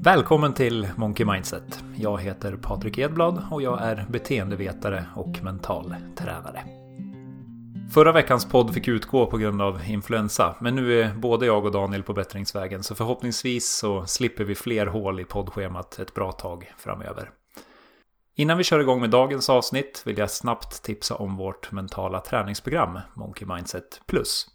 Välkommen till Monkey Mindset. Jag heter Patrik Edblad och jag är beteendevetare och mental tränare. Förra veckans podd fick utgå på grund av influensa, men nu är både jag och Daniel på bättringsvägen så förhoppningsvis så slipper vi fler hål i poddschemat ett bra tag framöver. Innan vi kör igång med dagens avsnitt vill jag snabbt tipsa om vårt mentala träningsprogram Monkey Mindset Plus.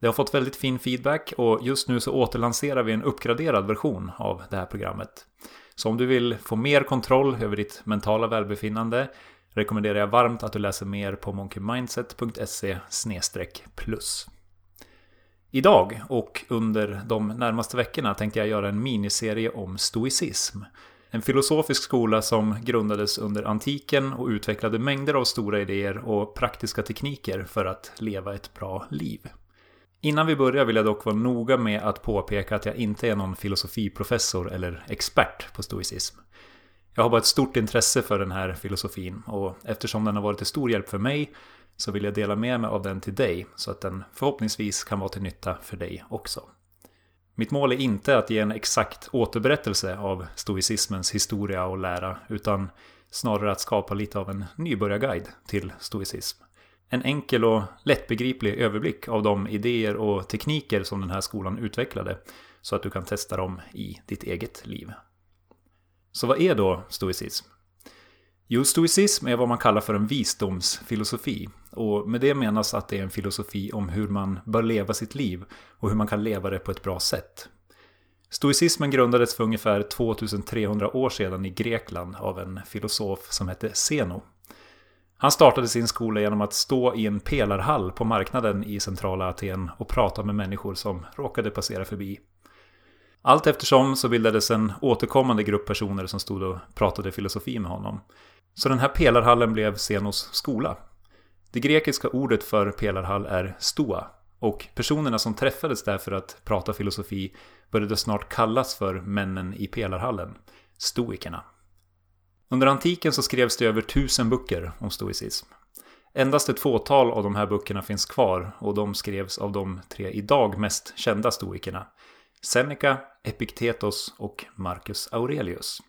Det har fått väldigt fin feedback och just nu så återlanserar vi en uppgraderad version av det här programmet. Så om du vill få mer kontroll över ditt mentala välbefinnande rekommenderar jag varmt att du läser mer på monkeymindset.se plus. Idag och under de närmaste veckorna tänkte jag göra en miniserie om stoicism. En filosofisk skola som grundades under antiken och utvecklade mängder av stora idéer och praktiska tekniker för att leva ett bra liv. Innan vi börjar vill jag dock vara noga med att påpeka att jag inte är någon filosofiprofessor eller expert på stoicism. Jag har bara ett stort intresse för den här filosofin och eftersom den har varit till stor hjälp för mig så vill jag dela med mig av den till dig så att den förhoppningsvis kan vara till nytta för dig också. Mitt mål är inte att ge en exakt återberättelse av stoicismens historia och lära utan snarare att skapa lite av en nybörjarguide till stoicism. En enkel och lättbegriplig överblick av de idéer och tekniker som den här skolan utvecklade så att du kan testa dem i ditt eget liv. Så vad är då stoicism? Jo, stoicism är vad man kallar för en visdomsfilosofi. Och med det menas att det är en filosofi om hur man bör leva sitt liv och hur man kan leva det på ett bra sätt. Stoicismen grundades för ungefär 2300 år sedan i Grekland av en filosof som hette Zeno. Han startade sin skola genom att stå i en pelarhall på marknaden i centrala Aten och prata med människor som råkade passera förbi. Allt eftersom så bildades en återkommande grupp personer som stod och pratade filosofi med honom. Så den här pelarhallen blev Zenos skola. Det grekiska ordet för pelarhall är stoa och personerna som träffades där för att prata filosofi började snart kallas för männen i pelarhallen, stoikerna. Under antiken så skrevs det över tusen böcker om stoicism. Endast ett fåtal av de här böckerna finns kvar och de skrevs av de tre idag mest kända stoikerna. Seneca, Epiktetos och Marcus Aurelius.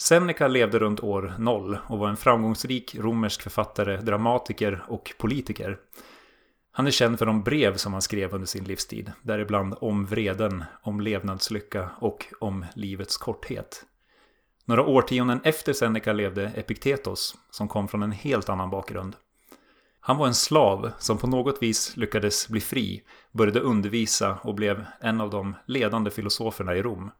Seneca levde runt år 0 och var en framgångsrik romersk författare, dramatiker och politiker. Han är känd för de brev som han skrev under sin livstid, däribland om vreden, om levnadslycka och om livets korthet. Några årtionden efter Seneca levde Epiktetos, som kom från en helt annan bakgrund. Han var en slav som på något vis lyckades bli fri, började undervisa och blev en av de ledande filosoferna i Rom.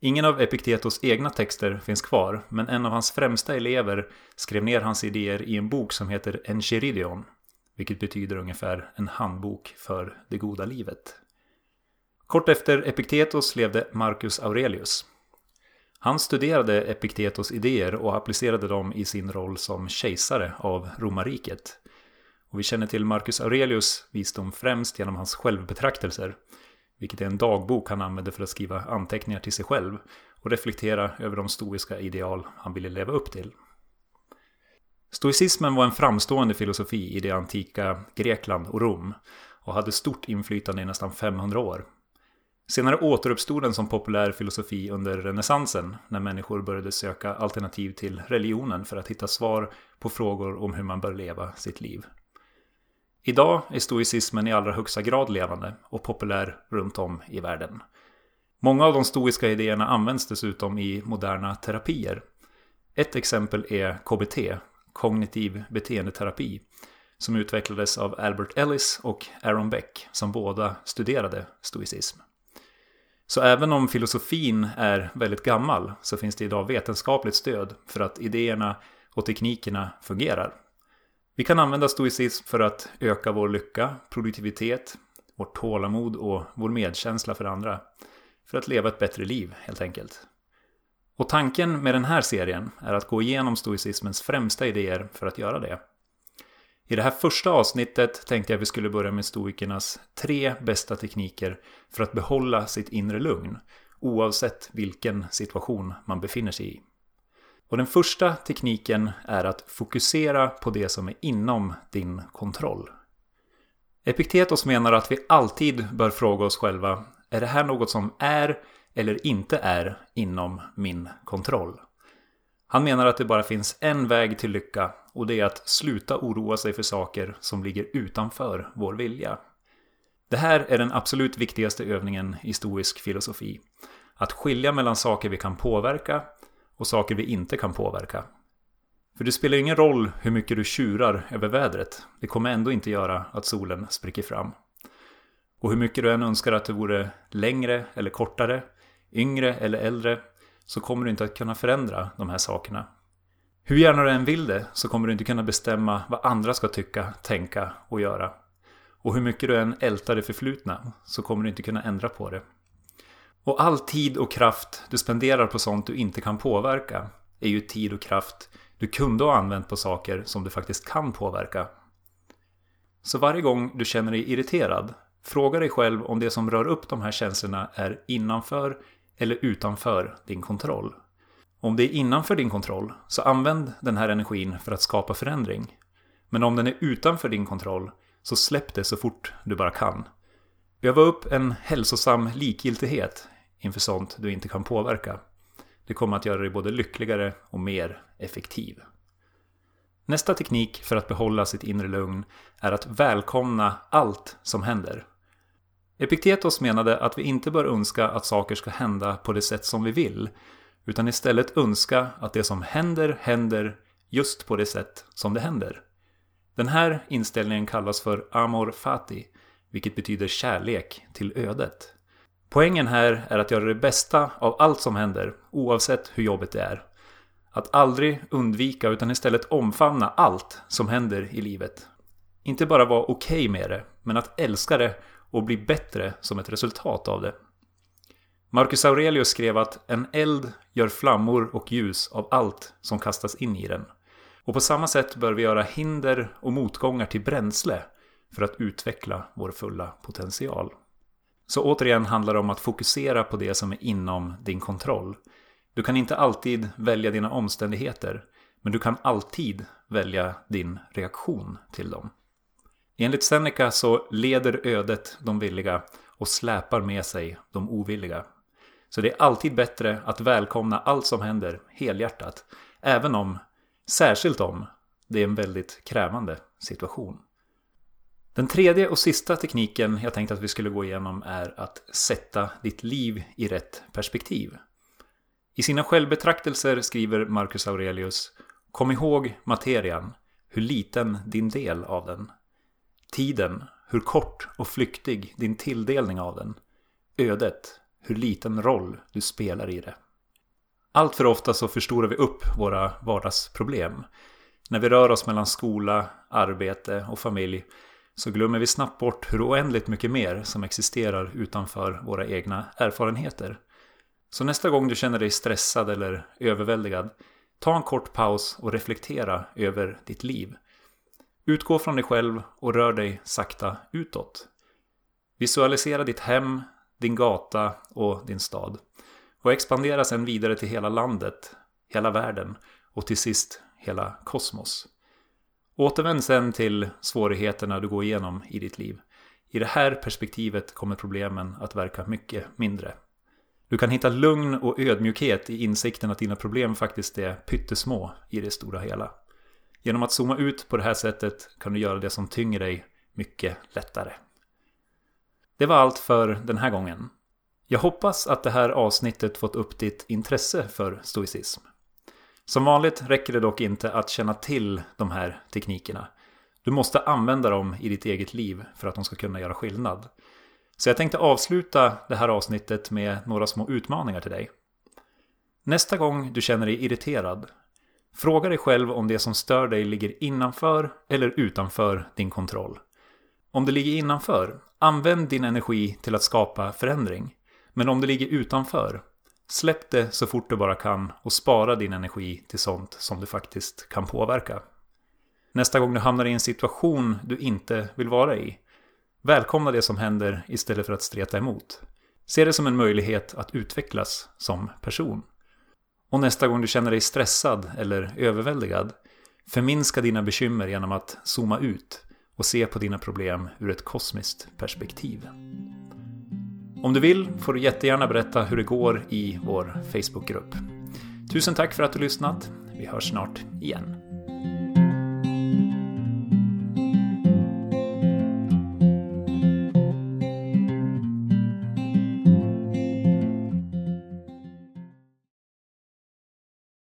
Ingen av Epiktetos egna texter finns kvar, men en av hans främsta elever skrev ner hans idéer i en bok som heter Enchiridion, vilket betyder ungefär en handbok för det goda livet. Kort efter Epiktetos levde Marcus Aurelius, han studerade Epiktetos idéer och applicerade dem i sin roll som kejsare av romarriket. Och vi känner till Marcus Aurelius visdom främst genom hans självbetraktelser, vilket är en dagbok han använde för att skriva anteckningar till sig själv och reflektera över de stoiska ideal han ville leva upp till. Stoicismen var en framstående filosofi i det antika Grekland och Rom och hade stort inflytande i nästan 500 år. Senare återuppstod den som populär filosofi under renässansen när människor började söka alternativ till religionen för att hitta svar på frågor om hur man bör leva sitt liv. Idag är stoicismen i allra högsta grad levande och populär runt om i världen. Många av de stoiska idéerna används dessutom i moderna terapier. Ett exempel är KBT, kognitiv beteendeterapi, som utvecklades av Albert Ellis och Aaron Beck som båda studerade stoicism. Så även om filosofin är väldigt gammal så finns det idag vetenskapligt stöd för att idéerna och teknikerna fungerar. Vi kan använda stoicism för att öka vår lycka, produktivitet, vårt tålamod och vår medkänsla för andra. För att leva ett bättre liv, helt enkelt. Och tanken med den här serien är att gå igenom stoicismens främsta idéer för att göra det. I det här första avsnittet tänkte jag att vi skulle börja med stoikernas tre bästa tekniker för att behålla sitt inre lugn, oavsett vilken situation man befinner sig i. Och den första tekniken är att fokusera på det som är inom din kontroll. Epiktetos menar att vi alltid bör fråga oss själva, är det här något som är eller inte är inom min kontroll. Han menar att det bara finns en väg till lycka och det är att sluta oroa sig för saker som ligger utanför vår vilja. Det här är den absolut viktigaste övningen i stoisk filosofi. Att skilja mellan saker vi kan påverka och saker vi inte kan påverka. För det spelar ingen roll hur mycket du tjurar över vädret. Det kommer ändå inte göra att solen spricker fram. Och hur mycket du än önskar att det vore längre eller kortare, yngre eller äldre, så kommer du inte att kunna förändra de här sakerna. Hur gärna du än vill det så kommer du inte kunna bestämma vad andra ska tycka, tänka och göra. Och hur mycket du än ältar det förflutna så kommer du inte kunna ändra på det. Och all tid och kraft du spenderar på sånt du inte kan påverka är ju tid och kraft du kunde ha använt på saker som du faktiskt kan påverka. Så varje gång du känner dig irriterad, fråga dig själv om det som rör upp de här känslorna är innanför eller utanför din kontroll. Om det är innanför din kontroll, så använd den här energin för att skapa förändring. Men om den är utanför din kontroll, så släpp det så fort du bara kan. Öva upp en hälsosam likgiltighet inför sånt du inte kan påverka. Det kommer att göra dig både lyckligare och mer effektiv. Nästa teknik för att behålla sitt inre lugn är att välkomna allt som händer. Epiktetos menade att vi inte bör önska att saker ska hända på det sätt som vi vill, utan istället önska att det som händer, händer just på det sätt som det händer. Den här inställningen kallas för amor fati, vilket betyder kärlek till ödet. Poängen här är att göra det bästa av allt som händer, oavsett hur jobbigt det är. Att aldrig undvika utan istället omfamna allt som händer i livet. Inte bara vara okej okay med det, men att älska det och bli bättre som ett resultat av det. Marcus Aurelius skrev att en eld gör flammor och ljus av allt som kastas in i den. Och på samma sätt bör vi göra hinder och motgångar till bränsle för att utveckla vår fulla potential. Så återigen handlar det om att fokusera på det som är inom din kontroll. Du kan inte alltid välja dina omständigheter, men du kan alltid välja din reaktion till dem. Enligt Seneca så leder ödet de villiga och släpar med sig de ovilliga. Så det är alltid bättre att välkomna allt som händer helhjärtat, även om, särskilt om, det är en väldigt krävande situation. Den tredje och sista tekniken jag tänkte att vi skulle gå igenom är att sätta ditt liv i rätt perspektiv. I sina självbetraktelser skriver Marcus Aurelius Kom ihåg materian, hur liten din del av den. Tiden, hur kort och flyktig din tilldelning av den. Ödet, hur liten roll du spelar i det. Allt för ofta så förstorar vi upp våra vardagsproblem. När vi rör oss mellan skola, arbete och familj så glömmer vi snabbt bort hur oändligt mycket mer som existerar utanför våra egna erfarenheter. Så nästa gång du känner dig stressad eller överväldigad, ta en kort paus och reflektera över ditt liv. Utgå från dig själv och rör dig sakta utåt. Visualisera ditt hem, din gata och din stad. Och expandera sedan vidare till hela landet, hela världen och till sist hela kosmos. Återvänd sen till svårigheterna du går igenom i ditt liv. I det här perspektivet kommer problemen att verka mycket mindre. Du kan hitta lugn och ödmjukhet i insikten att dina problem faktiskt är pyttesmå i det stora hela. Genom att zooma ut på det här sättet kan du göra det som tynger dig mycket lättare. Det var allt för den här gången. Jag hoppas att det här avsnittet fått upp ditt intresse för stoicism. Som vanligt räcker det dock inte att känna till de här teknikerna. Du måste använda dem i ditt eget liv för att de ska kunna göra skillnad. Så jag tänkte avsluta det här avsnittet med några små utmaningar till dig. Nästa gång du känner dig irriterad, fråga dig själv om det som stör dig ligger innanför eller utanför din kontroll. Om det ligger innanför, använd din energi till att skapa förändring. Men om det ligger utanför, Släpp det så fort du bara kan och spara din energi till sånt som du faktiskt kan påverka. Nästa gång du hamnar i en situation du inte vill vara i, välkomna det som händer istället för att streta emot. Se det som en möjlighet att utvecklas som person. Och nästa gång du känner dig stressad eller överväldigad, förminska dina bekymmer genom att zooma ut och se på dina problem ur ett kosmiskt perspektiv. Om du vill får du jättegärna berätta hur det går i vår Facebookgrupp. Tusen tack för att du lyssnat. Vi hörs snart igen.